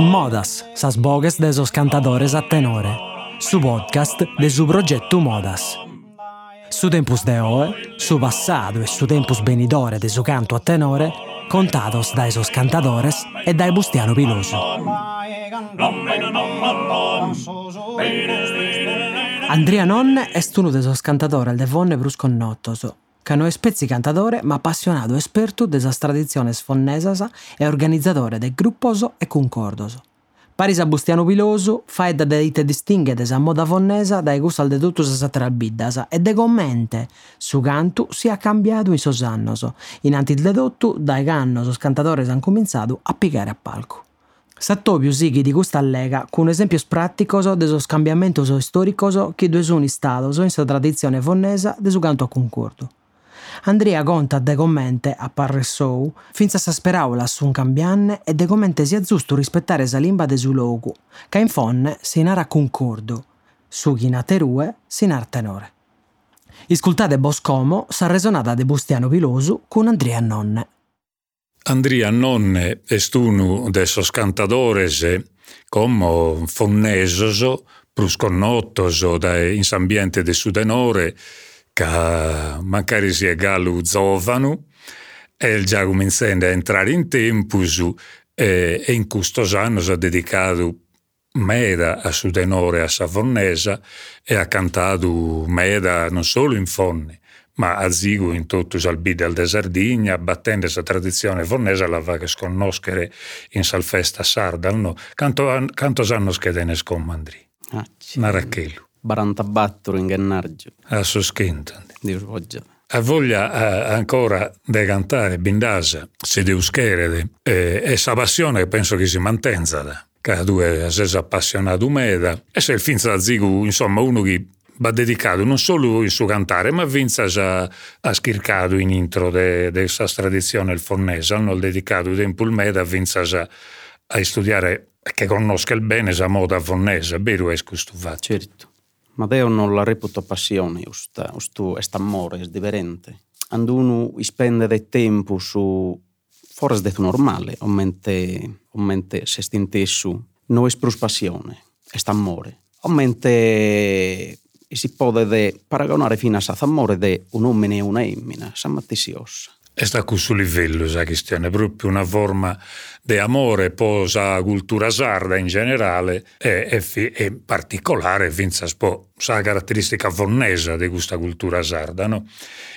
Modas, sas bogues de esos cantadores a tenore. Su podcast de su progetto Modas. Su tempus de oe, su passado e su tempus benidore de su canto a tenore, contados da esos cantadores e dai Bustiano Piloso. Andrea Non est uno de esos cantadores de vonne brusconnottos, che è spezzi cantatore ma appassionato esperto de sas tradiziones fonnesas e organizzatore de gruppos e concordos. Paris a Bustiano Piloso, faedda de ite distingue de sa moda fonnesa dai gustas de tutto sa trabiddas e de commente su cantu si ha cambiato in sos annos, in antis de tutto dai cannos os cantatores han cominciato a picare a palco. S'attopiu sighi di custa allega con esempios praticos de sos cambiamentos storicos chi due sono stados in sa tradizione fonnesa de su canto a concordo. Andrea conta de commente a Parressou finza sa speraula su un cambianne e de commente sia giusto rispettare sa limba de su logu, ca in fonne si nara concordo, su chi naterue si nar tenore. Iscultate Boscomo sa resonata de Bustiano Pilosu con Andrea Nonne. Andrea Nonne est unu de sos cantadores como fonnesos, prusconnottos da in s'ambiente de su tenore, ca mancari sia gallu zovanu, e già cominciando a entrare in tempus e, e in custos annos ha dedicato meda a su tenore a sa fonnesa e ha cantato meda non solo in fonne, ma a zigu in tutto il bidel de Sardegna, battendo sa tradizione fornese la va che sconoscere in sal festa sarda, no? Canto, cantos annos che tenes con Mandri? Ah, Marachelu. 44 in Gennargio. A soschintan. Dio svolge. Ha voglia eh, ancora di cantare bindasa, se deus cherede, e, e sa passione penso che si mantenza, che due sei appassionato meda, e se il fin da zigu, insomma, uno che va dedicato non solo il suo cantare, ma vinza già ha schircato in intro de, de tradizione il fornese, hanno dedicato tempo il meda, vinza già a studiare che conosca il bene sa moda fornese, vero è questo fatto. Certo. Ma Deo non la reputo passione, usta, ustu est amore, est differente. Ando uno spende tempo su forse detto normale, omente, omente se stintessu, non è plus passione, est amore. Omente si può paragonare fino a amore de un uomo e una femmina, sa mattisiossa. E sta a questo livello, sa questione, proprio una forma di amore posa cultura sarda in generale e, e, e particolare finza spo sa caratteristica fonnesa di questa cultura sarda, no?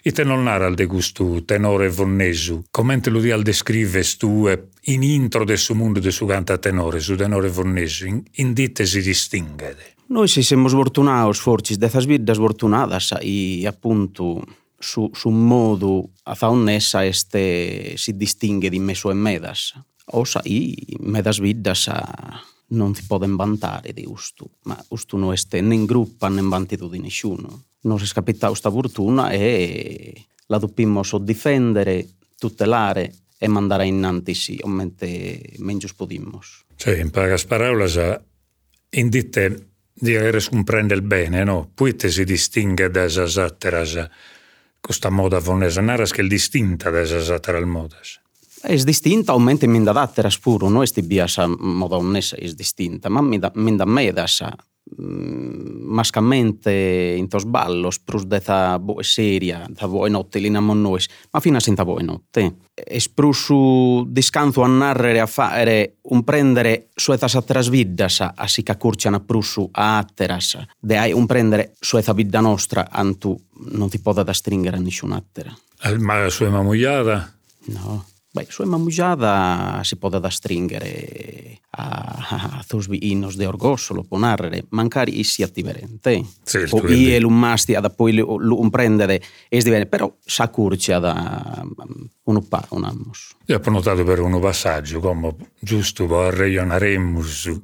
E te non narra di questo tenore fonnesu, come te lo di al descrive tu in intro del suo mondo del suo canta tenore, su tenore fonnesu, in, in dite si distingue. Noi si siamo sfortunados forcis dessas vidas fortunadas e appunto su, su modo a faunessa este si distingue di meso e medas. Osa i medas vidas a non si poden vantare di ustu, ma ustu non este né in gruppa né in vantitu di nessuno. Non si scapita sta fortuna e la doppimos o difendere, tutelare e mandare innanti sì, o mente mengius podimmos. Cioè, in pagas paraulas, in dite di avere comprende il bene, no? Poi te si distingue da esas atteras questa moda fonesa, naras che è distinta da esas atteras modas. È distinta, aumenta minda datteras puro, no esti biasa moda onnessa è distinta, ma minda, minda medasa mm, Mm, mascamente intos ballos, prus deza boe seria, deza boe notte lina nammo ma fina senza boe notte. E sprusu discanzo a narrere, a fare, un prendere suezas atteras viddas, a si cacurciana prusu a atteras, de hai un prendere sueza vidda nostra, antu non ti poda da stringere a nessun attera. Ma la sua mamugliada? No. Beh, sua mamugiada si può da stringere a, a vinos de orgossolo, può narrare, mancari si attiverente. Certo, o ie l'umasti ad poi un prendere e divenne, però sa curcia da uno pa, un amos. Io ho notato per uno passaggio, come giusto per regionaremus,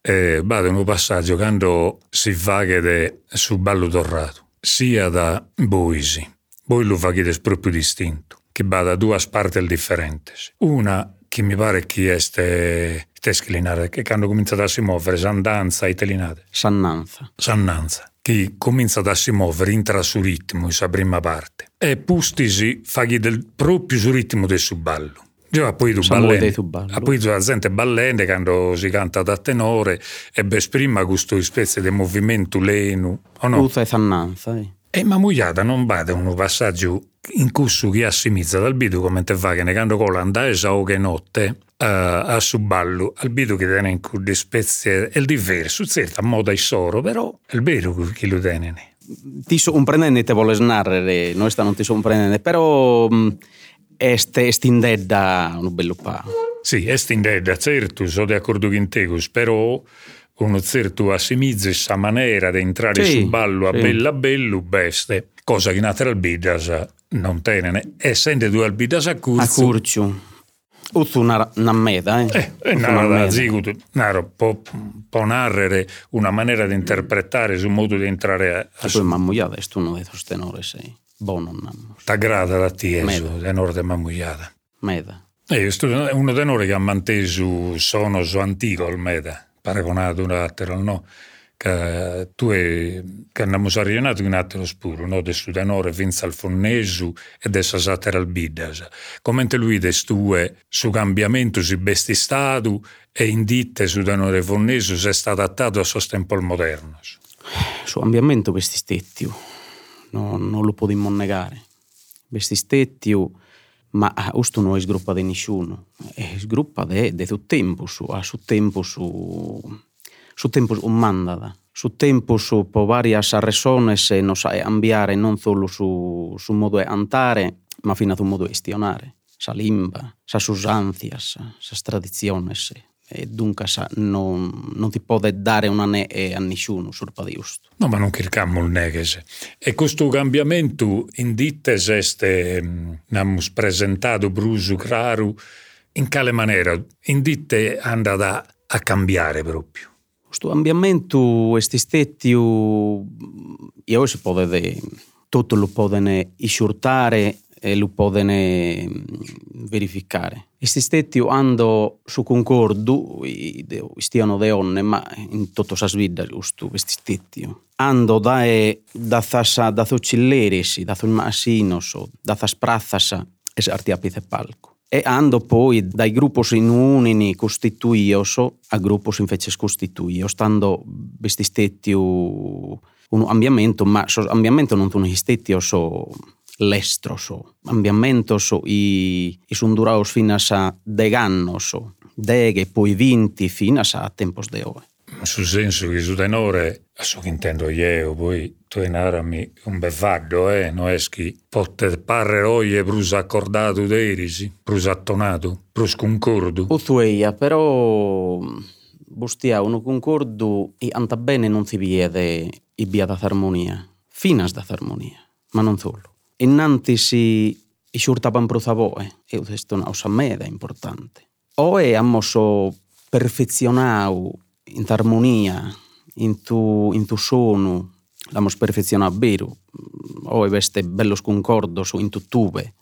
eh, vado un passaggio quando si fa che su ballo torrato, sia da boisi, voi lo fate proprio distinto che va da due parti differenti. Una che mi pare che è ste, ste che hanno cominciato a si muovere, sandanza e telinate. Sannanza. Sannanza che comincia a si muovere intra su ritmo, in prima parte. E pustisi faghi del proprio su ritmo del suo ballo. Io poi tu ballende, poi tu la gente ballende quando si canta da tenore e esprima questo specie di movimento leno, o no? Tutta e sannanza, eh. E ma mugliata non va da un passaggio in cui chi assimizza dal bidu come te fa che ne quando cola andare o che notte uh, a ballo al bidu che tiene in cui spezie è diverso, certo, a moda e soro, però è il vero che lo tiene. Ti sorprendente te vuole snarrere, noi sta non ti sorprendente, però... Este estindedda un bello pa. Sì, estindedda, certo, sono d'accordo con te, però uno certo assimizza questa maniera di entrare sì, sul ballo a sì. bella bello beste, cosa che in altre bidas non tenene. Essendo due albidas a curcio. A curcio. Uzzu una, una meda, eh? Eh, eh nara, zigut, naro, può, può narrare una maniera di interpretare sul modo di entrare a... a... Mamma, io adesso uno dei tenori sei buono nammo. T'aggrada la tieso, tenore de mammugliata. Meda. Eh, è uno tenore che ha manteso sono so antico il meda, paragonato un altro, no? Che tu è, che abbiamo sarrienato un altro spuro, no? Del tenore vinza al fonnesu e del satera al bidas. Come lui destue su cambiamento si besti stato e inditte su tenore fonnesu è stato adattato a sostempo moderno. Su cambiamento questi stetti no, non lo possiamo negare. Questi stetti, ma ah, custu no est gruppa de nixuno, est gruppa de, de su tempus, a su tempus su tempus mandada, su tempus po varias resones e nos sae cambiare non solo su, su modo de antare, ma fina su modo de gestionare, sa limba, sas usanzias, sas tradiziones, e dunque non, non, ti può dare una ne a nessuno sul giusto. No, ma non cerchiamo il negese. E questo cambiamento in dittes este, abbiamo presentato Brusu Craru, in quale maniera? In ditte andata a cambiare proprio. Questo cambiamento è stato, io si può vedere, tutto lo possono isurtare e lo possono verificare. Questi stetti hanno su concordo, stiano de onne, ma in tutto sa svida giusto, questi stetti. Hanno da da thasa da thocilleris, da thomasinos, da thas prazzas, es artiapite palco. E hanno poi dai gruppi in unini costituios a gruppi invece costituios, stando questi stetti un ambiamento, ma so, ambiamento non sono stetti so lestroso, ambiamentoso i, i sun durados finas a degannoso, deghe poi vinti finas a tempos de oe. Sul senso che su tenore, so che intendo io, poi tu narami un bevagdo, eh, no eschi, potte parre oie prus accordato d'erisi, prus attonato, prus concordo. Uzueia, però bustia uno concordo e anta bene non si vede i bia da armonia, finas da armonia, ma non solo innanti si isurtaban pro zavoe, e questo una cosa meda importante. Oe ammoso perfezionau in armonia, in tu, in tu sonu, l'amos perfezionau vero, oe veste bellos concordos in tuttube,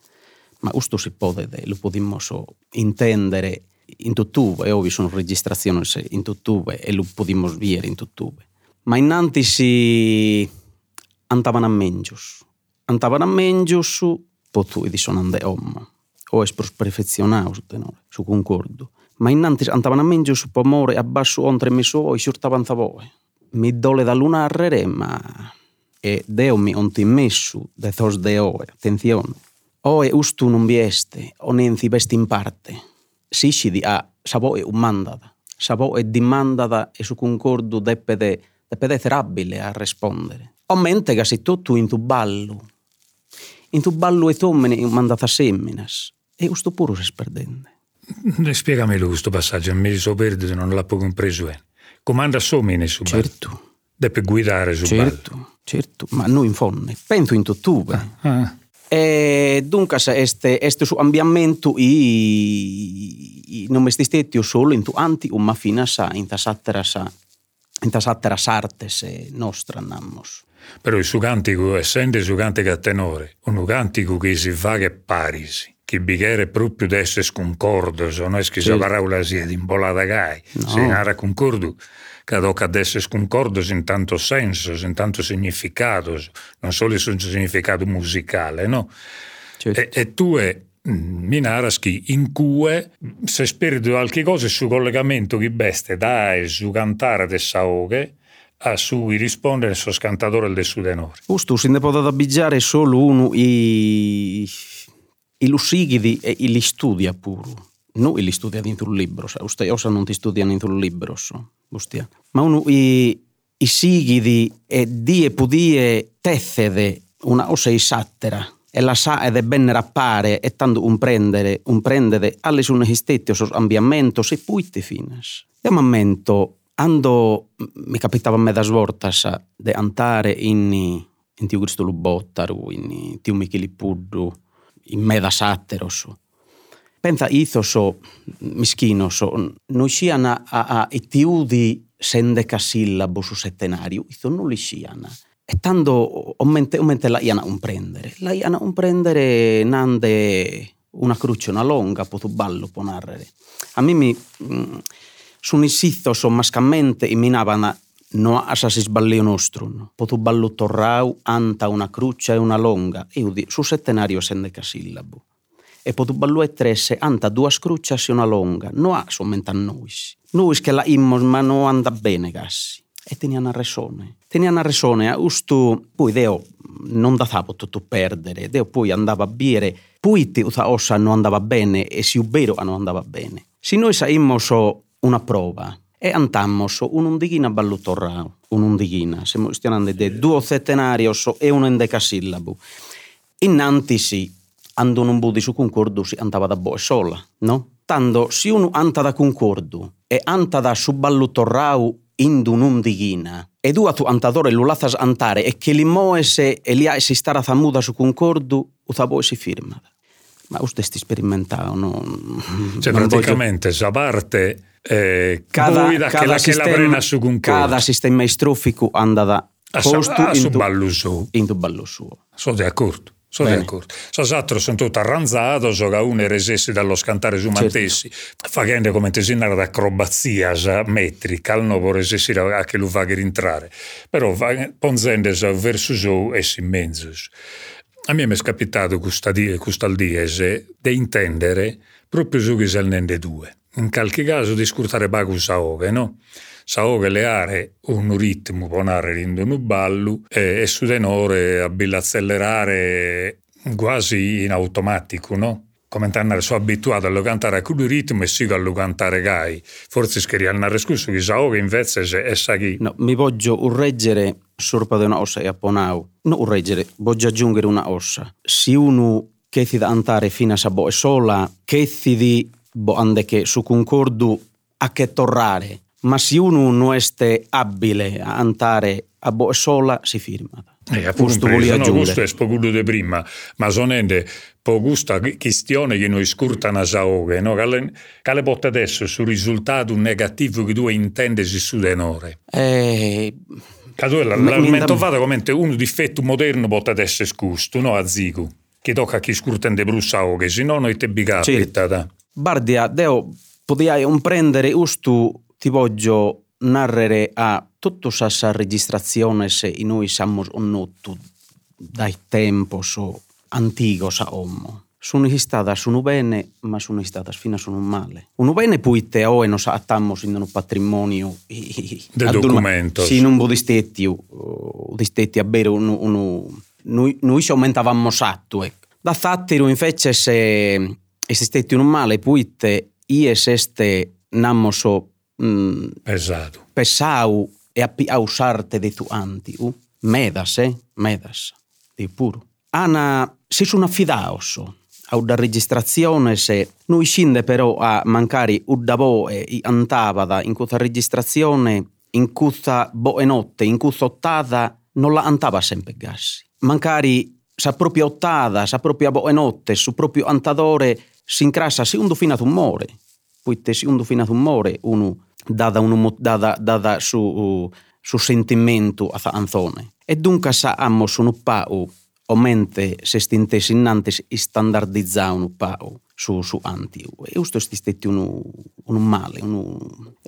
ma questo si può, lo possiamo intendere in tuttube, e ovvio sono registrazioni in tuttube e lo possiamo vedere in tuttube. Ma innanti si andavano a mengios, Andaban meglio su potui sono andate omma, o es perfezionau su tenore, su concordo. Ma innanzi andavano meglio su pomore a basso ontre mi suoi, surtavano voi. Mi dole da luna arrere, ma e Deo mi onti messu, de thos de oe, attenzione. Oe ustu non vieste, o nenzi vesti in parte. Sicidi a savoe mandada, savoe dimandada e su concordo deppe de, deppe de cerabile a rispondere. O mente che se tutto in tu ballo, in tu ballo e tommene mandata semminas. E questo pure si sperdende. Spiegami questo passaggio, mi sono perduto, non l'ho compreso. Eh. Comanda somine su Certo. Deve guidare su certo, ballo. Certo, ma noi in fonne, penso in tutt'uve. Ah, ah. E dunque, este, este su ambiamento i, i non mesti stetti solo in tu anti, ma fino a in tasattera sa, in tasattera sartes nostra namos. Però il suo cantico, essendo il suo cantico a tenore, un cantico che si fa che parisi, che bicchiere proprio d'essere sconcordo, non è che la parola sia di imbolata gai, no. si narra concordo, che tocca ad essere sconcordo in tanto senso, in tanto significato, non solo in significato musicale, no? Certo. E, e tu è mm, minaraschi in cui se spirito qualche cosa su collegamento che beste dai su cantare de saoghe a su rispondere sul cantatore del Sudenore. Giusto, se ne può abbigiare solo uno i, i lusigidi e i li studia pure. Non li studia dentro un libro, usted osa non ti studiano dentro un libro, ustia. ma uno i, i sigidi e die pudie tessede una osa i sattera e la sa ed è ben rappare e tanto un prendere, un prendere alle sue stesse ambiamento se poi ti fines. E ammento Ando mi capitava a me da svortas de andare in, in tiu Cristo Lubottaru, in tiu Micheli Puddu, in me da satteros. Pensa ithoso, mischinoso, noi siano a, a itiudi sendecasillabo su settenario, itho non li siano. E tanto omente, omente la iana un prendere. La iana un prendere nande una croce, una longa, potu ballo, può narrare. A me mi... Mm, sunisithos o mascamente iminavana no asasis ballio nostrum. Potu ballu torrau anta una cruccia e una longa, eudi su settenario sendecasillabo. E potu ballu e tresse anta duas cruccias e una longa, no a somente a nois. Nois che la immos ma no anda bene gassi. E teniana resone. Teniana resone, a ustu, poi deo non da thavo tutto perdere, deo poi andava a bere, poi ti uta ossa non andava bene e si ubero non andava bene. Si noi saimmo so una prova e antammos un'undighina ballutorrau, un'undighina, stiamo parlando di due settenarios e un endecasillabu. Innanti si, andò un budi su concordo si andava da boe sola, no? Tanto se uno anta da concordo e anta da su ballutorrau in un'undighina e due tu antadore lo lazas antare e che li moese e li ha si stara zamuda su concordo, o ta si firma. Ma usted sti sperimentao, no? Cioè, praticamente, voglio... Sabarte eh, cada, buida cada che la, sistema, che la brena su un Cada sistema istrofico anda da posto a, a in, ballo suo. in tu ballo suo. Sono d'accordo. Sono d'accordo. Sos'altro sono tutto arranzato, so che uno resesse dallo scantare su mantessi, certo. facendo come tesinare d'acrobazia metrica, al nuovo resesse a che lo fa rientrare. Però ponzende verso su e in mezzo. A me mi è capitato questo diese di intendere proprio su che se ne due in qualche caso di scurtare bagu saoge, no? Saoge le aree un ritmo narrare in un ballo e, e su tenore abile accelerare quasi in automatico, no? come andare sono abituato a cantare a quel ritmo e sigo a cantare gai. Forse scheriamo andare scuso che saoge invece è saghi. No, mi voglio urreggere sorpa di una ossa e apponau. No urreggere, voglio aggiungere una ossa. Se uno che ti da andare fino a sabo e sola, che ti di bo ande che su concordo a che torrare, ma se uno non è abile a andare a bo sola si firma. Eh, appunto, no, questo è spogudo di prima, ma sono po questa questione che noi scurtano a saoge, no? Che le porta adesso sul risultato negativo che tu intendi su denore? Eh... Che tu l'almento fatto come un difetto moderno porta adesso scusto, no? A zigu. Che tocca a chi scurtano di brusaoge, se no noi te bigà. Certo. Bardia, deo podiai prendere ustu ti voglio narrare a tutta questa registrazione se noi siamo onnotto dai tempos antigos a ommo. Sono stata sono bene, ma sono stata fino a sono male. Uno bene poi te o e nos attamos in un patrimonio del documento. Sì, non budistetti, budistetti a bere uno, uno, noi, noi aumentavamo satto, ecco. Da fattero invece se esistette un male puite ies este namoso mm, pesado. pesau e api ausarte de tu anti, u? Medas, eh? Medas, di puro. Ana, si sono affidaoso a una registrazione se noi scinde però a mancare udda boe i antavada in questa registrazione in questa boe notte, in questa ottata non la antava sempre gassi. Mancari sa propria ottata, sa propria boe notte, su proprio antadore si incrassa se uno fino ad umore, poiché ad umore uno dà uno dà, dà su, uh, su sentimento a anzone. E dunque sa amo su un pau o mente se stintesi innantes standardizzare un pau su, su anti. E questo è stato un, un male, un,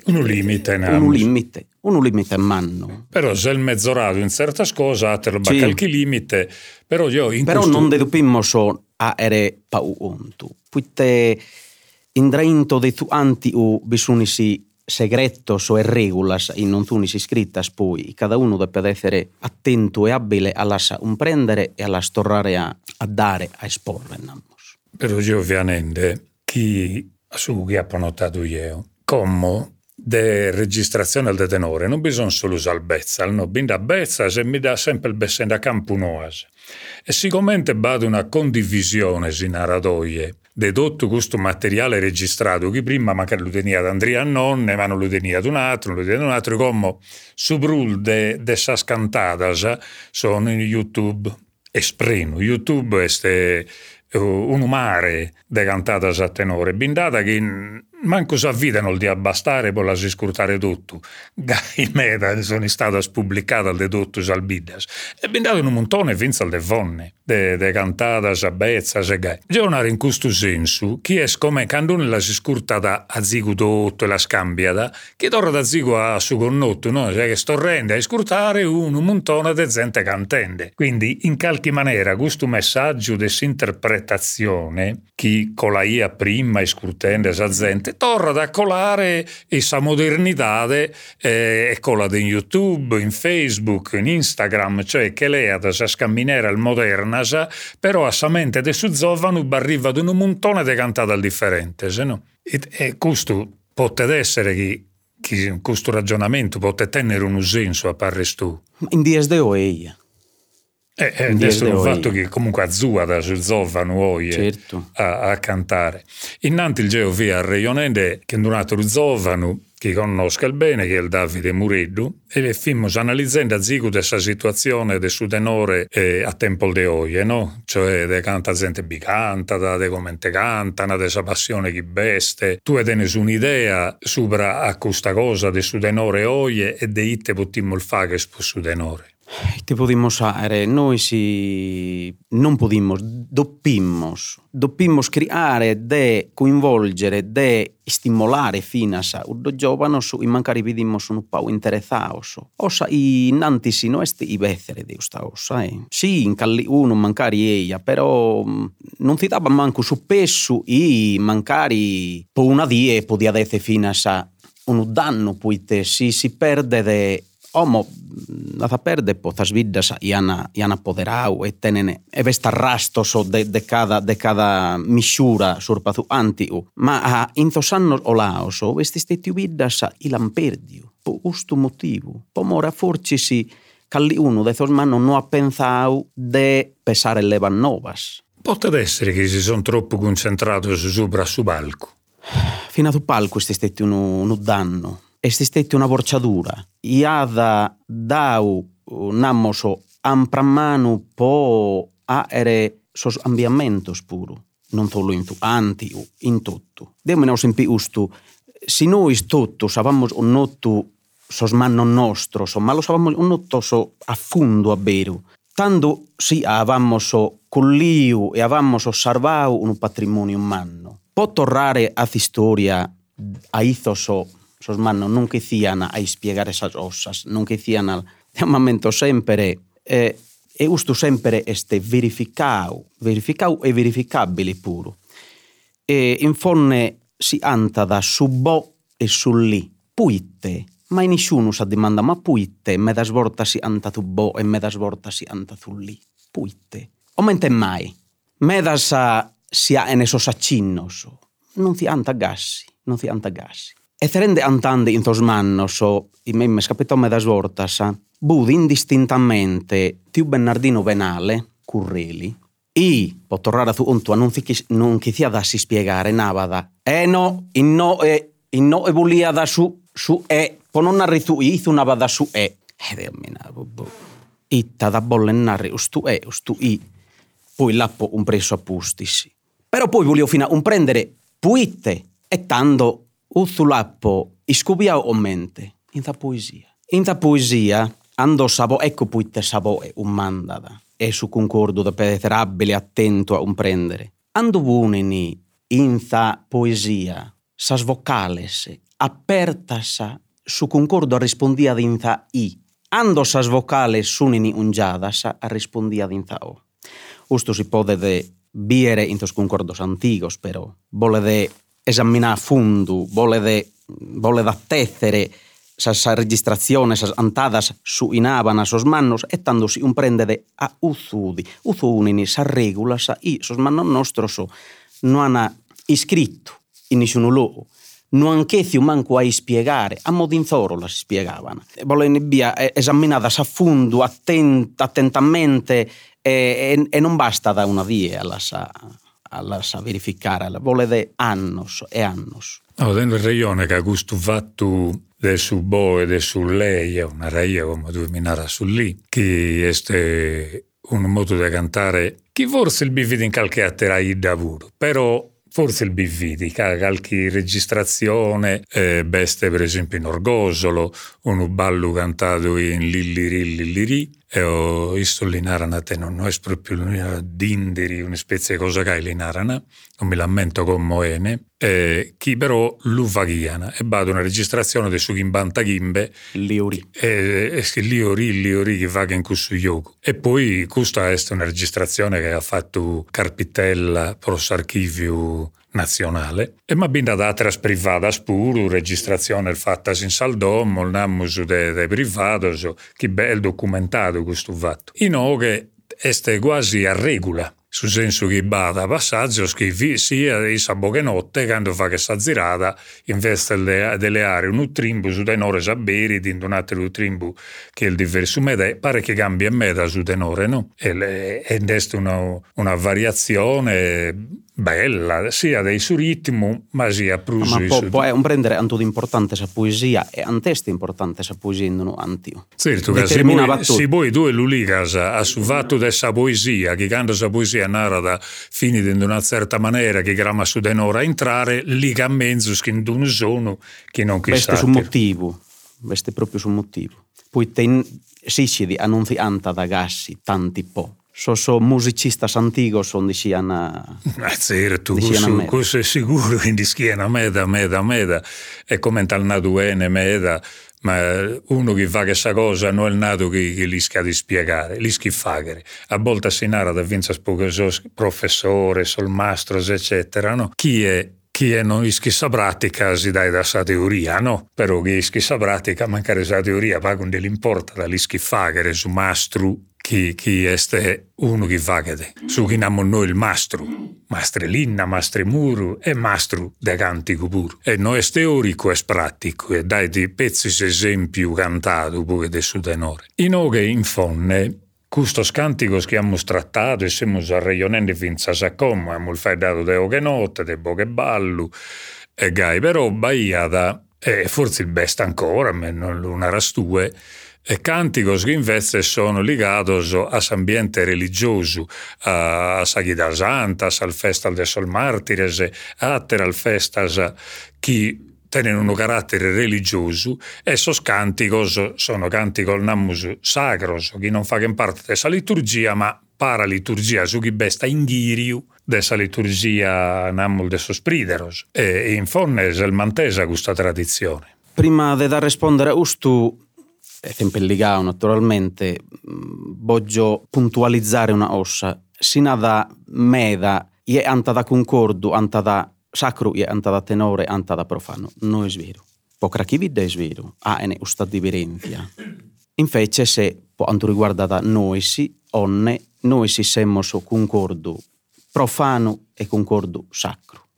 un limite. Un limite, un limite manno. Però se il mezzorato in certe cose ha sì. qualche limite, però io in Però questo... non dedupimmo so a ere pau untu. Puite indrainto de tu anti u bisunisi segretos o regolas in non tunis iscrittas poi cada uno deve essere attento e abile a lasciare un prendere e a lasciare tornare a, a dare, a esporre. Namos. Però ovviamente chi su che ha notato io, come de registrazione del tenore non bisogna solo usare il bezzal, no, binda bezzal e mi dà sempre il bessen da campo noase. E sicuramente vado una condivisione in aradoie de tutto questo materiale registrato che prima magari lo tenia ad Andrea Nonne, ma non lo tenia ad un altro, non lo tenia ad un altro, come su brul de, de sas cantadas sono in YouTube espreno. YouTube è un mare de cantadas a tenore, bindata che manco s'avvidano di abbastare per lasci scurtare tutto. Gai meda sono state pubblicate de tutto salbidas. E in un montone vinza de vonne, de, de cantadas a bezza, se gai. Giornare in questo senso, chi è come quando la si scurtata a zigu tutto e la scambiata, chi torna da zigu a su connotto, no? Cioè che sto rende a scurtare un, montone de gente cantende. Quindi, in qualche maniera, questo messaggio di interpretazione, chi con la ia prima e scurtende a gente, torna ad accolare questa modernità eh, e quella di YouTube, in Facebook, in Instagram, cioè che lei ha sa scamminare al moderna, però a sa mente de su zovano arriva ad un montone di cantate differenti, se no? E, e questo può essere che, questo ragionamento può tenere un senso a parre tu. In dies de oeia. Eh, eh, adesso il fatto che comunque Azuada si zovano oie certo. a, a, cantare. Innanti il geo via a Reionende che un altro zovano che conosca bene che è il Davide Mureddu e fimos analizzando a zigu questa situazione del suo tenore eh, a tempo de oie, no? Cioè de canta gente bicanta, de come te cantano, de sa passione che beste. Tu hai un'idea sopra a questa cosa del suo tenore oie e de itte potimmo il fare che su suo tenore. Te podimos are, noi si non podimos, doppimos, doppimos creare de coinvolgere, de stimolare finas urdo giovanos i mancari vidimos un pau interessaos. Osa i nanti no este i becere de usta osa, eh. Sì, in calli uno mancari eia, però mm, non si dava manco su pesso i mancari po una die podia dece finas un danno puite si si perde de όμως να θα πέρδεψε θα σβήνεται η αναποδεράω είτε είναι εβεστά ράστος ο δεκάδα δεκάδα μεσιέρα σορπαθού αντίο μα ήνθοσαννορ ολάωσο εβεστίστε τι ουδέσσα ηλαμπέρδιο που ως του μοτίβου πομοραφορτίσει καλλιούνο δε θεωρημανον νωπένθαου δε πεσάρελεβανόβας μπορεί να είσαι ότι έχεις ον τρόπος κοινε esistette una borciadura. Iada dau namoso ampramanu po aere sos ambiamentos puru. Non solo in tu, anti in tutto. Demo ne sempi ustu, si noi tutto savamos un notu sos manno nostro, so, ma lo savamos un noto so a fundo a veru. Tanto si avamos so colliu e avamos osservau un patrimonio manno. Po torrare a storia a izo so sos manos non quicían a ispiegar esas osas, non quicían al momento sempre eh, e usto sempre este verificau, verificau e verificabili puro. E infonne si anta da su bo e su li, puitte, ma nessuno sa dimanda ma puitte, me das vorta si anta tu bo e me das vorta si anta tu li, puitte. O mente mai, me das si ha en esos accinnos, non si anta gassi, non si anta gassi. E serende antande in tos mannos o i me scapitome das vortas, bud indistintamente tiu Bernardino Venale, Curreli, i po torrare su untua non, non chizia da si spiegare navada. E no, in no e in no e volia da su su e po non arritu i su navada su e. E de mina bo. Itta da bollennare ustu e ustu i. Poi lappo un preso a pustisi. Però poi voglio fina un prendere puitte e tanto Uzzulappo iscubiau o mente in ta poesia. In ta poesia ando savo ecco puitte savo e un mandada e su concordo da penetrabile attento a un prendere. Ando buneni in ta poesia sas vocales apertas su concordo rispondia ad in i. Ando sas vocales sunini ungiadas a rispondia ad in o. Usto si pode de biere in tos concordos antigos però, vole de esaminare a vole da tessere esas registraciones, esas antadas suinaban a sos manos e tanto si un prende de a uzudi, uzunini, sa regulas i sos manos nostros non hanno iscritto in nessun luogo non anch'ezio manco a spiegare, a modo in zoro la si spiegavano. Volen via esaminadas a fondo, attent, attentamente e, e, e, non basta da una via alla sa, alla sa verificare, vuole de annos e annos. No, nel regione che ha gusto fatto de su bo e de su lei, è una reia come tu minara su lì, che è un modo di cantare che forse il bivide in qualche attera da puro, però forse il BV qualche registrazione, eh, beste per esempio in Orgosolo, un ballo cantato in Lilliri E ho visto l'inarana te non è proprio una dinderi, una specie di cosa che è l'inarana, non mi lamento con Moene, eh, chi però lu vaghiana e vado una registrazione di su Gimbanta Gimbe Liori. E, e Liori, Liori che va in questo gioco e poi questa è una registrazione che ha fatto Carpitella per l'archivio nazionale e ma binda da altre private pure registrazione fatta in Saldomo il namus de, de privatos che bel documentato questo fatto in che è quasi a regola sul senso che bada passaggio che sia di sabato notte quando fa questa girata investe delle, delle aree un trimbo su denore saberi di un altro trimbo che è il diverso meda pare che cambia meda su denore no? e, è una, una variazione bella, sia dei suo ritmo, ma sia pruso. Ma può, può è un prendere anche importante sa poesia e un testo importante sa poesia in un antio. Certo, che se voi, se voi due l'uligas a su fatto dessa poesia, che quando sa poesia narra fini in una certa maniera, che gramma su denora entrare, liga mezzo che non sono, che non chissà. Questo su motivo, questo proprio su motivo. Poi ten, sicidi annunzianta da gassi, tanti po' so, so musicistas antigos onde sian ah, certo, questo, questo è sicuro quindi schiena meda meda meda è come tal naduene meda ma uno che fa questa cosa non è nato che, che li sca di spiegare, li schi fagere. A volte si narra da vinza spogasos professore, solmastros, eccetera, no? Chi è chi è non ischissa pratica si dai da sa teoria, no? Però chi ischissa pratica mancare sa teoria va con dell'importa da l'ischi fagere su mastru chi, chi este uno che vagade. Su chi namo noi il mastro, mastrelinna, mastremuru e mastro de cantico pur. E no è teorico e pratico e dai di pezzi esempio cantato pure de su tenore. In oghe in fonne Custos canticos che abbiamo trattato e siamo arreionendo finza sa come, abbiamo dato de oghe notte, de boghe ballu, e gai, però Bahia da, e forse il best ancora, non una rastue, e cánticos invece sono ligados all'ambiente religioso, a Sagrada Santas, al Festival de Sol Mártires, altre al festas che tenen un carattere religioso e sos canticos sono canticos namus sacros, che non fanno parte della liturgia, ma para liturgia su chi besta in ghiriu dessa liturgia namus de sos prideros. E in fonne è mantesa questa tradizione. Prima di rispondere a questo, sempre legato naturalmente, mm, voglio puntualizzare una ossa. Sina da meda, e anta da concordo, anta da sacro, e anta da tenore, anta da profano. Non è vero. Pocra chi è vero, ha ah, una differenza. Invece se quanto riguarda noi sì, onne, noi si siamo su concordo profano e concordo sacro.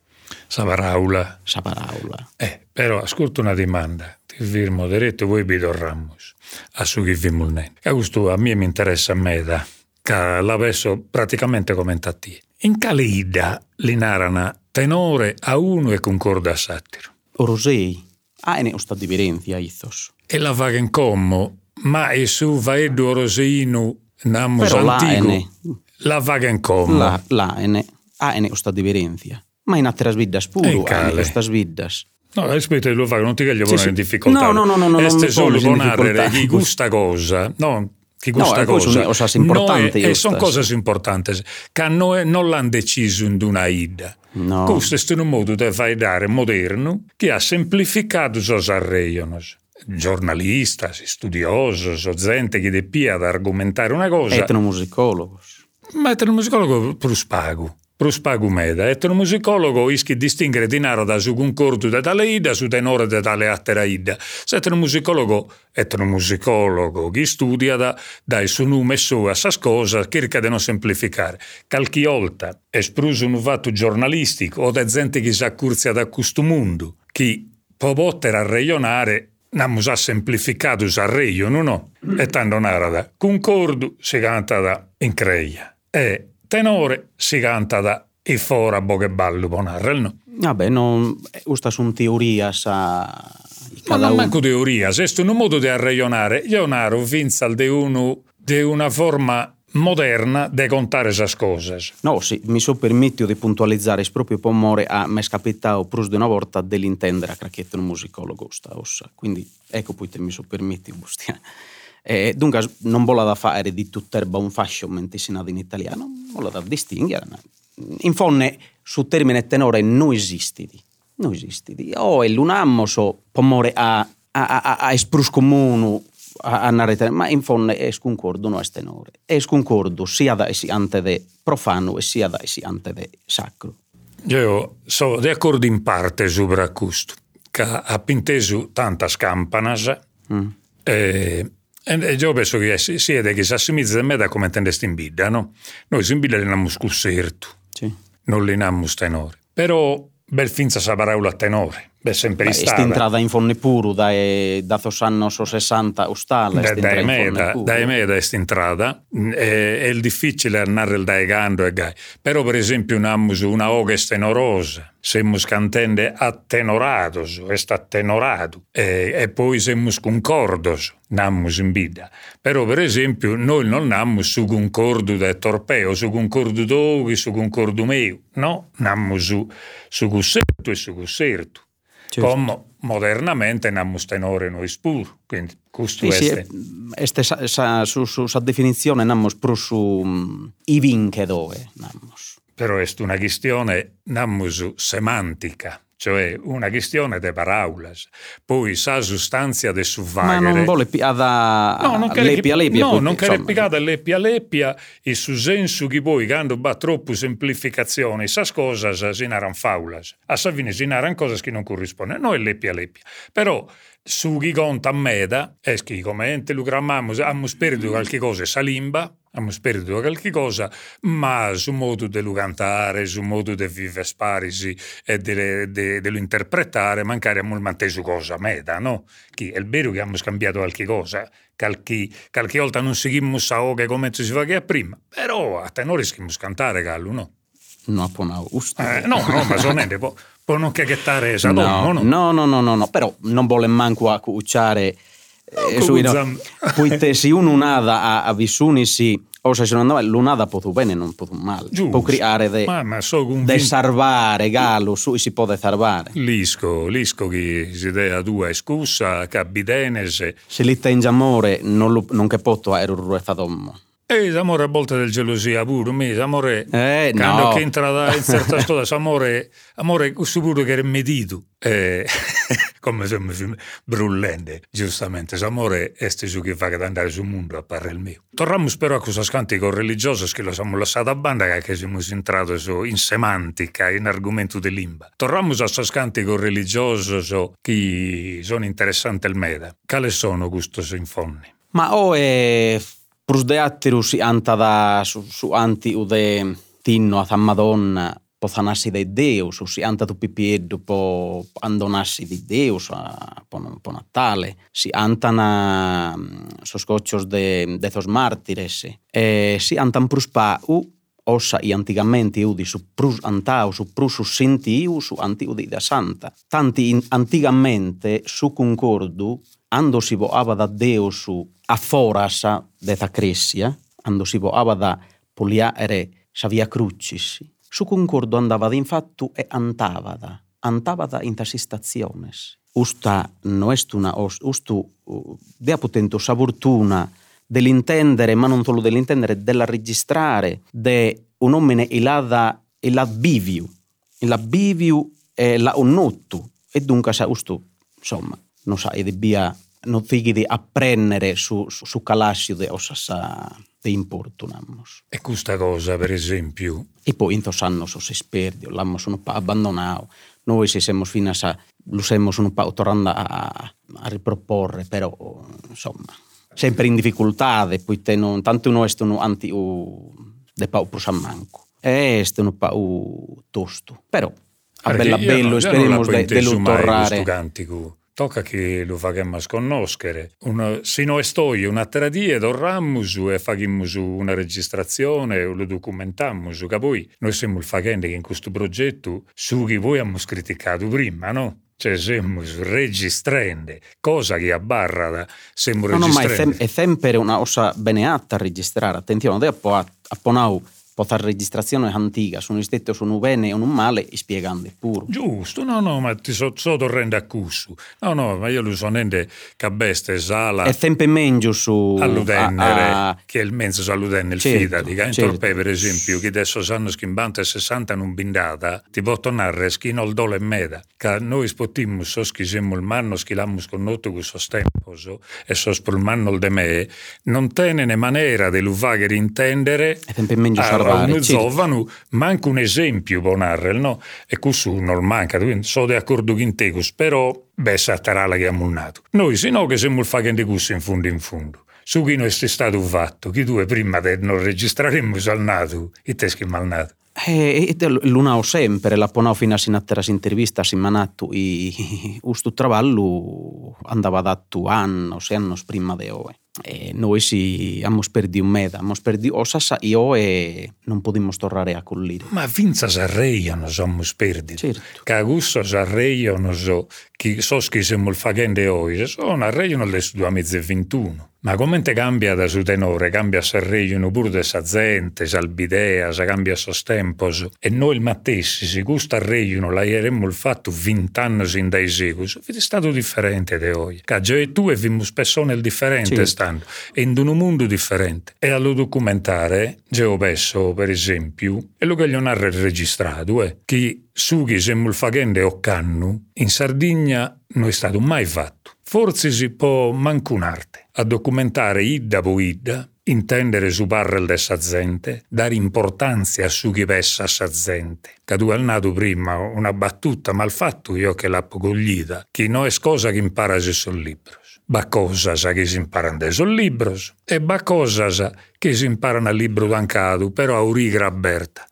Savaraula. Savaraula. Eh, però ascolta una domanda. Ti firmo diretto voi bidorramos a su chi vi mulnen. E questo a me mi interessa a me da, che l'avesso praticamente commentato. In Calida li narana tenore a uno e concorda a satiro. Orosei, ah, ne sta differenza, ithos. E la vaga in commo, ma e su vaedo oroseino namos Però antico. La vaga in commo. La, la, ene, ah, ne sta differenza. Ma in altre sviddas pure, ah, ne sta sviddas. No, aspetta, lo fa, non ti voglio porre in difficoltà. No, no, no, no, no Este solo ponare chi gusta cosa, no, chi gusta no, cosa. Sono cose importanti. No, e sono cose importanti, che noi non l'hanno deciso in una ida. No. Questo è un modo di fare dare moderno che ha semplificato i arreioni. Giornalisti, studiosi, gente che depia ad argomentare una cosa. Etnomusicologo. Ma etnomusicologo per spago. Prospagumeda. Etnomusicologo ischi distinguere di naro da su concordo de tale ida, su tenore de tale attera ida. Etnomusicologo, etnomusicologo, chi studia da, dai su nome su a sas cose, cerca di non semplificare. Calchi volta, espruso un fatto giornalistico o da gente che si accurzia da questo mondo, chi può poter arreionare Namus ha semplificato il reio, no? E tanto narada. Concordo si canta da in creia. E tenore si canta da e fora boche ballo ponarrel, no? Vabbè, non... Questa sono teoria, sa... Ma non manco teoria, se è un modo di arreionare, io naro vinza di, uno, di una forma moderna di contare esas cose. No, sì, mi so permetto di puntualizzare proprio pomore a me scapettao prus di una volta dell'intendere a cracchietto un musicologo sta ossa. Quindi ecco poi te mi so permetti bustia. Eh, dunque non vola da fare di tutt'erba un fascio mentre si in italiano, vola da distinguere. In fonne su termine tenore non esiste. Non esiste. O è l'unammo so pomore a, a, a, a esprus comunu a narrare, ma in fondo è concordo non è tenore. È concordo sia da esi ante de profano e sia da esi ante de sacro. Io sono d'accordo in parte su questo, che ha pinteso tante campanas mm. e, e io penso che sia che si assimizza a me da come intendesti in bidda, no? Noi in bidda li abbiamo scusserto, sì. non li abbiamo tenore. Però bel finza sa parola tenore. Beh, sempre stata. È entrata in fonne puro dai da anni 60 ustale. Da, da emeda, da emeda è entrata. È, è difficile andare il daegando e gai. Però per esempio namus una oga stenorosa. Semmus cantende attenorados, est attenorato. E, e poi semmus concordos, namus in bida. Però per esempio noi non namus su concordo del torpeo, su concordo d'oghi, su concordo meu. No, namus su, su gusserto e su gusserto. Certo. Come modernamente namus tenore noi spur. Quindi questo sì, è... Sì, este, sa, sa, su, su sa definizione namus pro su um, i vinche dove namus. Però è una questione namus semantica cioè una questione di parole. Poi sa sostanza de suvvagere. Ma non vuole piada no, non lepia lepia. No, non che replicata lepia lepia e su senso che poi quando va troppo semplificazione, sa cose si naran faulas. A sa fine si naran cose che non corrispondono. No è lepia lepia. Però su chi conta a meda, che come ente lo grammamo, abbiamo perduto qualche cosa, sa limba, abbiamo perduto qualche cosa, ma sul modo di cantare, sul modo di vivere sparisi e di lo interpretare, mancare abbiamo manteso cosa meda, no? Che è vero che abbiamo scambiato qualche cosa, qualche, qualche volta non seguimmo sa che come si faceva prima, però a tenore schimmo cantare, Gallo, no? No, può no, eh, no, no, ma solamente può, può non cacchettare esa no, no? No, no, no, no, no, però non vuole manco a cucciare eh, su, no, poiché se uno nada a, a vissunisi o se non andava l'unada potu bene non potu male. Giusto. può creare de, ma, ma so de salvare galo su si può salvare. Lisco lisco che si dea due scusa cabidenese. Se lì in amore non, lo, non che potto era un ruetadommo e l'amore a volte del gelosia pure, me, l'amore, eh, no. che entra da, in certa storia, l'amore, amore sicuro che è medito, eh, come se mi brullende, giustamente, l'amore è su che fa che andare sul mondo a parlare il mio. Torniamo però a questo cantico religioso che lo siamo lasciato a banda, che siamo entrati in semantica, in argomento di limba. Torniamo a questo cantico religioso so, che sono interessanti il meda. Quali sono questi sinfoni? Ma o è Προς δεάτερους η Antada su, su anti ude tinno a Madonna po thanasi de Deus, si anta tu pipieddu po andonasi di Deus a, po, po Natale, si antana sos cochos de, de thos mártires, e si antan prus pa u ossa i antigamente iudi su prus antau, su prus su sinti iu, su anti iu da santa. Tanti in, antigamente su concordu ando si voava da Deus a forasa de ta cressia, ando si voava da poliare sa via crucis, su concordo andava infatti e antavada, antavada in tasi staziones. Usta no est una, ustu dea potento sa fortuna dell'intendere, ma non solo dell'intendere, della registrare de un omine ilada la biviu, la biviu e la onnottu, e dunque sa ustu, insomma, non sa, e debbia non tighi di apprendere su, su, su calassio de ossassa de importunamos. E questa cosa, per esempio? E poi in anni sono esperti, l'hanno un po' abbandonato. Noi se siamo fino a lo siamo un po' tornando a, a riproporre, però insomma, sempre in difficoltà, e poi non, tanto noi stiamo anti u, de pro San Manco. E un po' tosto, però a bella bello, speriamo di tornare. Tocca che lo facciamo conoscere. Una, se noi stoi un'altra dia, torniamo e facciamo una registrazione lo documentiamo. Che poi noi siamo facendo che in questo progetto su che voi abbiamo criticato prima, no? Cioè, siamo registrando, cosa che a barra siamo no, registrando. No, ma è, sempre una cosa beneatta a registrare. Attenzione, dopo a, a Ponau poter registrazione antica, sono istetto sono bene o non male, spiegando pure. Giusto, no, no, ma ti so, so torrendo a cussu. No, no, ma io lo so nende cabeste sala. E sempre meglio su... Alludennere, a, a... che è il mezzo su alludennere, certo, il fida, dica. In certo. torpe, per esempio, che adesso sanno schimbante 60 non bindata, ti può tornare schino al dole e meda. Che noi spottimmo, so schisemmo il manno, schilammo con noto questo tempo, so, e so spul manno de me, non tenene maniera di luvagher intendere... E sempre meglio trovare. Zovanu, manca un esempio, Bonarrel, no? E questo non manca, sono d'accordo con te, però, beh, sarà che abbiamo nato. Noi, se no, che siamo facendo questo in fondo in fondo. Su chi non è stato fatto, chi tu prima di non registraremmo al nato, e te che mal nato. Eh, l'una ho sempre, la ponao fino a sinatera intervista si manattu i ustu traballo andava datto anno, se annos prima de oe. E noi si abbiamo perduto un meda, abbiamo perduto osasa io e non possiamo tornare a collire. Ma vinza sarreiano siamo perduti. Certo. Che gusto sarreiano so, chi so che siamo facendo oggi, sono arreiano del 2021. Ma come cambia da su tenore, cambia Sanremo pure de sa gente, salbidea, sa cambia sos tempos. E noi il mattessi, se gusta Reino l'aieremmo il fatto vent'anni in dai secoli, è stato differente da oggi. Caggio e tu e vimmo spesso nel differente sì. stando, e in un mondo differente. E allo documentare, Geo Besso, per esempio, è lo che gli narra registrato, eh, che su che siamo il facende o cannu, in Sardegna non è stato mai fatto. Forse si può mancunarte a documentare idda po idda, intendere su parrel de sa gente, dare importanza a su chi pessa sa gente. Che tu hai nato prima una battuta mal fatto io che l'ho coglita, che non è cosa che impara se sono libros. Ba cosas che si imparano da sono libros e ba cosas che si imparano al libro d'ancato, però a urigra aperta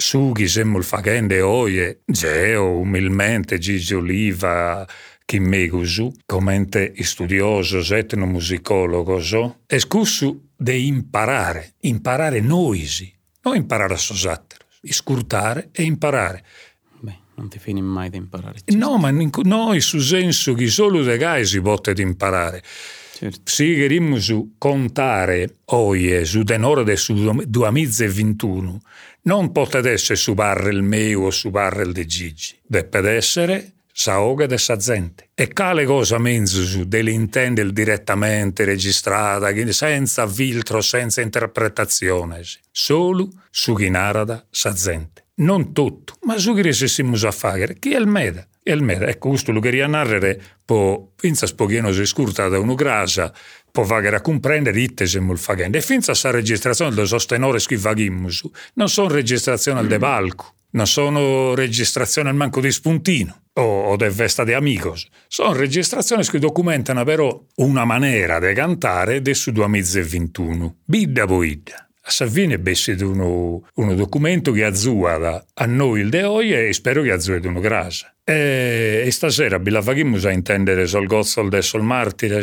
su chi siamo il facende oie, Geo, umilmente, Gigi Oliva, Chimmegusu, commente studiosos, etnomusicologos, escussu de imparare, imparare noisi, non imparare a sosatteros, scurtare e imparare. Beh, non ti fini mai di imparare. No, ma noi su senso che solo de gai si può imparare. Certo. Si cherimmo su contare oie su denore de su 2021, non potete essere su barrel mio o su barrel de Gigi, deve essere saoga de sa gente. E cale cosa menzu su dell'intendere direttamente registrata, senza filtro, senza interpretazione, solo su chi narada sa gente. Non tutto, ma su chi resessimo a fare, chi è il meda. E il meda, ecco, questo lo queria narrare, po, finza spogliano si scurta da uno grasa, può fare a comprendere itte se mul fagende. E finza sa registrazione del sostenore che faghimus, non sono registrazioni al de balco non sono registrazioni al manco di spuntino o, o del vesta di amigos. Sono registrazioni che documentano però una maniera di cantare del su 2021. Bidda boidda. A Savini bessi uno, uno documento che azzua a noi il de oggi e spero che azzua uno grasa. E, e stasera vi la facciamo a intendere sul gozzol del sol martire,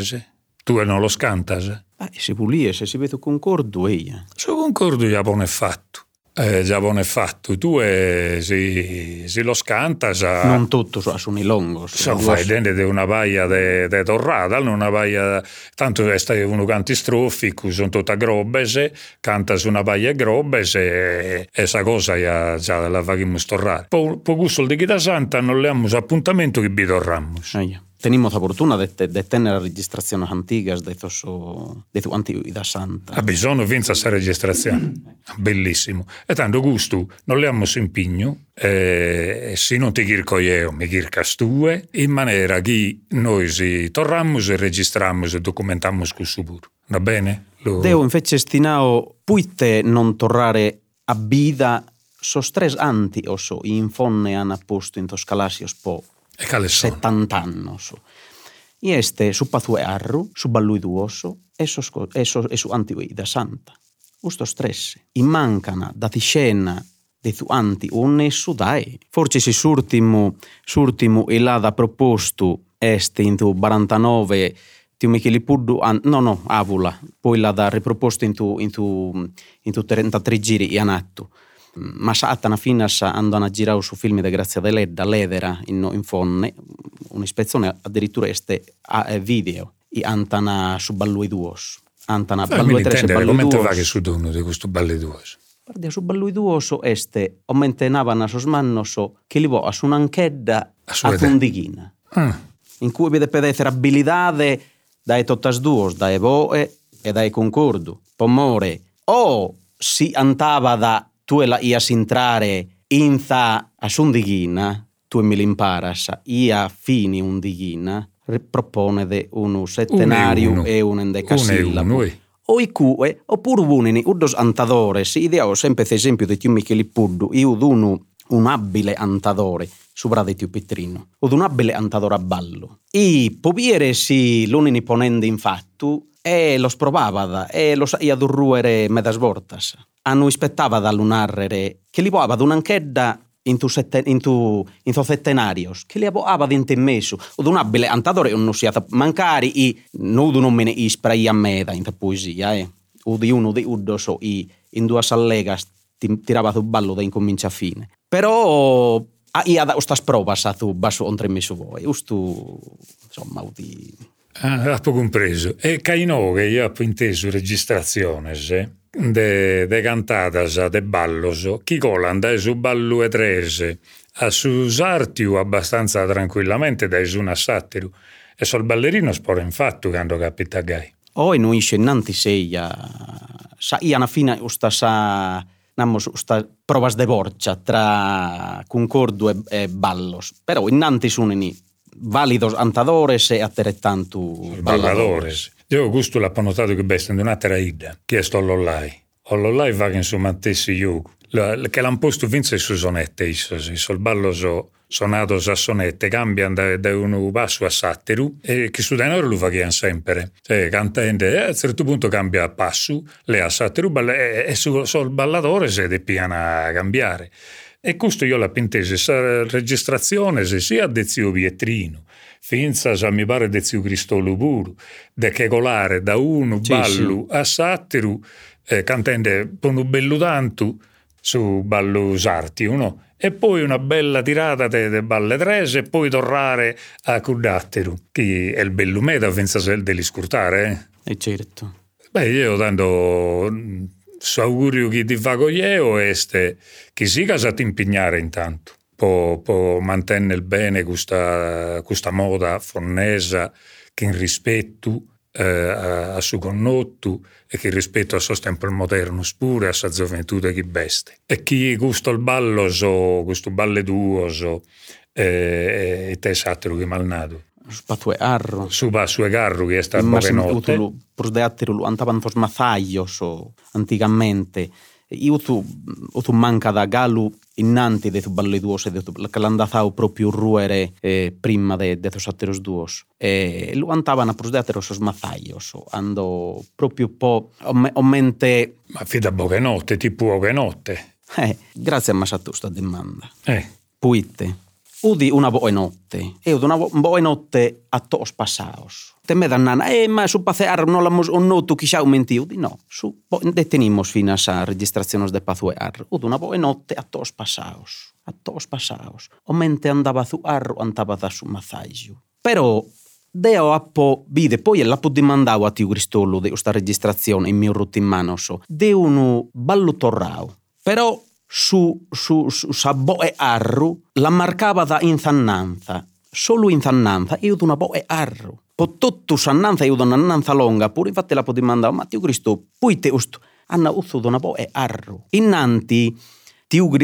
tu non lo scantas? Ah, se pulie, se si vede concordo, eia. Su concordo già buon è fatto. Eh, già buon è fatto. Tu eh, si, si, lo scanta. Già... Non tutto, sono i longos. Sono fai dentro di una baia de torrada, una baia... Tanto è uno canti strofi, sono tutte grobbese, canta su una baia grobbese e questa cosa già, già la facciamo storrare. Poi, poi gusto di Chita Santa non le abbiamo appuntamento che vi torramo. Ah, yeah. Tenimos la fortuna de, de tener registrazioni antiche di questo de tu antiquità santa. Ha bisogno di questa registrazione, bellissimo. E tanto gusto, non le abbiamo impigno, e se non ti chirco io, mi chircas tue, in maniera che noi si e registriamo e documentiamo questo pure. Va bene? Lo... Deo invece stinao puite non tornare a vida sos tres anti oso in fonne hanno posto in toscalasios po 70 annos. I este su pazue arru, su ballui duoso, e, sos, e, e su antiui da santa. Usto stress. I mancana da scena de tu anti nessu dai. Forse si surtimu, surtimu e là da proposto este in tu 49 ti Micheli Puddu, an, no no, avula, poi la da riproposto in tu, in tu, in tu 33 giri e ma saattana finnassa andano a girare su film di Grazia Deledda, l'edera in, in fonne, un'ispezione addirittura este a video, e antana su ballui duos. Antana eh, ballui tre se ballui duos. Come che su dono di questo ballui duos? Guarda, su ballui duoso este, omente navana sos mannoso, che li vo a su un'anchedda a, a tundighina. Ah. In cui vede pedessere abilidade dai tottas duos, dai voe e dai concordo. Pomore, o si antava da tu la ias intrare inza a sundighina, tu mi l'imparas, ia fini undighina, propone de unu settenario un e un endecasillabo. O i cue, oppure unini, uddos antadores, ideao sempre esempio di tiu Micheli Puddu, io d'unu un abile antadore, subra di tiu Pitrino, o un abile antadore a ballo. I poviere si l'unini ponende in fatto, e lo sprovava, e lo saia durruere medas vortas. Hanno aspettava da lunarrere che li boava un'anchedda in tu, sette, in tu in tu settenarios che li aboava dentro in messo o un abile antadore non si mancari i nudo non me ne ispra i a meda in poesia eh. O di uno di uddo so i in due sallegas ti, tirava tu ballo da incomincia a fine. Però a ia da ustas provas a tu basso oltre messo voi ustu insomma di ah, ho compreso. E caino che io ho inteso registrazione de, de cantadas, de ballos, chi colan da su ballo e trese, a su sartiu abbastanza tranquillamente da su una sattiru, e sul ballerino spora infatti quando capita gai. Oi non innanti seia, sa iana fina usta sa namos usta provas de borcia tra concordo e, e ballos, però innanti sunini validos antadores e altrettanto balladores. Io gusto l'ho notato che bestia di un'altra ida, che è sto l'ollai. O l'ollai va che insomma tessi io, che l'hanno posto vince su sonette, isso, sul ballo so sonato a sonette, cambiano da, da un basso a satteru e che su denaro lo fanno sempre. Cioè, cantante, a un certo punto cambia a passo, le a satteru, e, e sul, ballatore si piana a cambiare. E questo io la pentese, sa registrazione se sia de zio Pietrino, finza sa mi pare de zio Cristolo puru, de che colare da uno sì, ballo sì. a sattiru, eh, cantende con un bello tanto su ballo sarti, no? E poi una bella tirata de, balle trese e poi tornare a cudatteru, che è il bello meta, pensa se devi scurtare, eh? E certo. Beh, io tanto Fa coglieo è che si casa ti impegnare intanto, può, può mantenere bene questa, questa moda fonnesa che in rispetto eh, a, a suo connotto e che rispetto a suo tempo moderno pure a sua gioventù che beste. E chi gusta il ballo, so, questo balle duo, so, eh, e te satiro che malnato. Σπαθουεάρρο. Σουβασουεγάρρου, και στα μαγενότε. Προς δεάτερου, αντάπαν προς μαθάγιος, αντιγαμέντε. Ή ούθου μάνκα da Galo innanti de ballo duos e de calanda zao proprio ruere eh, prima de de os ateros duos e eh, lu antaban a pros de ateros os mazaios ando proprio po o mente ma fida bogenotte tipo bogenotte eh grazie a Masatu sta demanda eh puitte Eu di unha boa noite. Eu di boa noite a todos pasados. Te me dan nana, eh, ma su pacear, non lamos un noto que xa mentiu. Di, no, su, bo, detenimos finas a registracións de pazuear. Eu di boa noite a todos pasados. A todos pasados. O mente andaba a zuar o andaba da su mazallo. Pero Deo appo vide poi l'apo di mandau a tiu Cristollo de questa registrazione in mio rutin manoso de uno ballo torrao. Però su, su, su sa boe arru la marcava da inzannanza solo in zannanza, io una boe arro. Po tutto sannanza io una nanza longa, pure infatti la potevo mandare, ma Dio Cristo, poi te usto, hanno uzzo una boe arro. Innanti, tiu,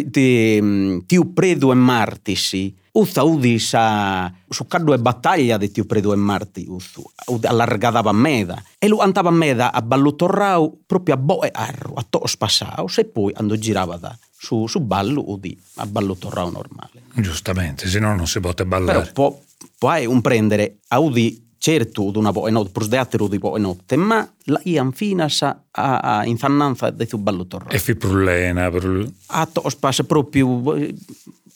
tiu predu e martisi, Uzza udi sa su caddo e battaglia di tiu predu e marti uzzu, allargada meda. E lui andava meda a ballutorrau proprio a boe arro, a to spassau, e poi andò girava da su, su ballo udi a ballutorrau normale. Giustamente, se no non si può ballare. Però può, può un prendere a udi certo una boa notte, per sdeattero di boa notte, ma la ian fina sa a, a infannanza di tu ballo torro. E fi prullena. Prul... A to spassa proprio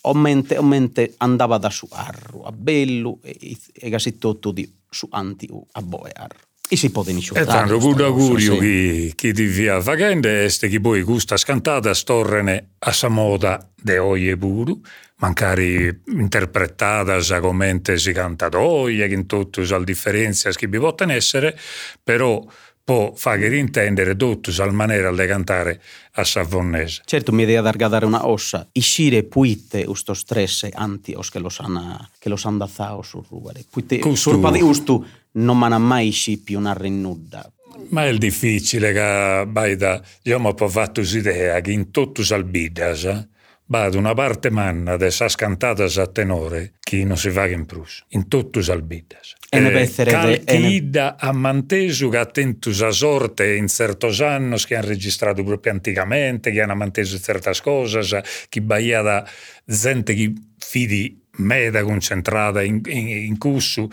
Omente, omente andava da su arru, a bello e, e tutto di su anti a boe arru. E si può E tanto good augurio sì. chi, chi ti via facende este chi poi gusta scantata storrene a sa moda de oie buru, mancari interpretata come si canta d'oie, che in tutto sa differenza che vi possono essere, però può fare intendere tutto al maniera di cantare a savonnese. Certo, mi devi dare una ossa. Iscire puite usto stress anti os che lo sanno che lo sanno da zao sul rubare. Puite surpa di usto non me mai scipi una rinnuda. Ma è difficile che vai da io mi ho fatto l'idea che in tutto salbidas eh? Bad una parte manna de sa scantatas a tenore chi non si va in prus, in tutto salbidas. E ne essere Calchida a mantesu che attentus a sorte in certos annos che hanno registrato proprio anticamente, che hanno manteso certe cose, chi baia da gente che fidi meda concentrata in, in, in cussu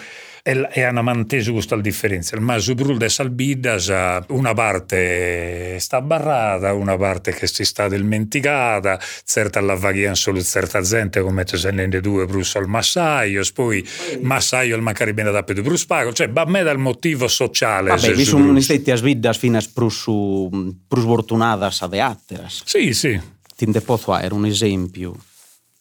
e, e hanno manteso questa differenza. Ma su brul de salbidas una parte sta barrata, una parte che si sta dimenticata, certa la vaghian solo certa gente come se ne due brusso al massaio, poi massaio al da più brus pago, cioè va me dal motivo sociale. Vabbè, vi sono stati a svidas fino a prus, prus fortunadas a de atteras. Sì, sì. Tinde posso era un esempio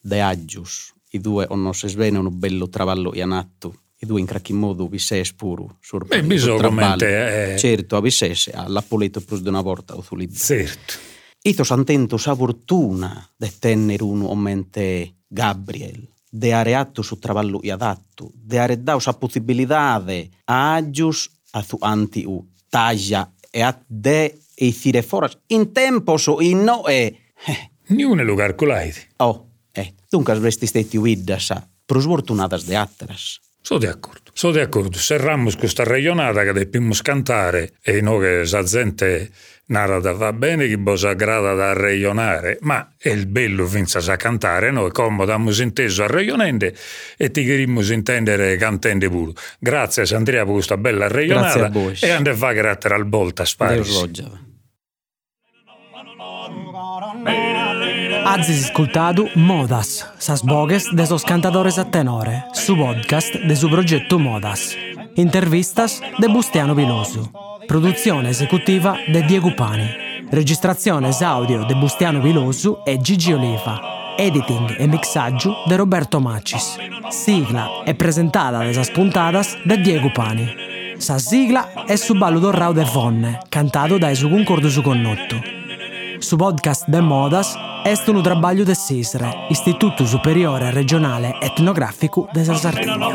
de agius i due hanno svene un bello travallo ianatto i due in qualche modo vi sei spuro sur Beh, bisogna eh. certo a sesse alla polito plus di una volta o libro certo ito santento sa fortuna de tenere uno omente Gabriel de areatto su travallo adatto, de areddau sa possibilidade a agius a su anti u taglia e a de e fire foras in tempo so in no e eh. Ni un lugar colaide. Oh, eh, dunque avresti stati uiddas prosfortunadas de atteras. Sono d'accordo, sono d'accordo. Serramos questa regionata che dobbiamo cantare e noi che la gente narrata va bene che bosa aggrada da regionare, ma è il bello finza sa cantare, noi come abbiamo inteso a regionende e ti querimo intendere cantende pure. Grazie Andrea per questa bella regionata e andiamo a fare carattere al volta sparis. Azis ascoltado Modas, sas bogues de sos cantadores a tenore, su podcast de su progetto Modas. Intervistas de Bustiano Viloso. Produzione esecutiva de Diego Pani. Registrazione audio de Bustiano Viloso e Gigi Oliva. Editing e mixaggio de Roberto Macis. Sigla è presentata de sas puntadas de Diego Pani. Sa sigla è su ballo d'orrao de Fonne, cantato da su concordo su connotto su podcast de Modas est un trabalho de SISRE, Istituto Superiore Regionale Etnografico de Sardegna.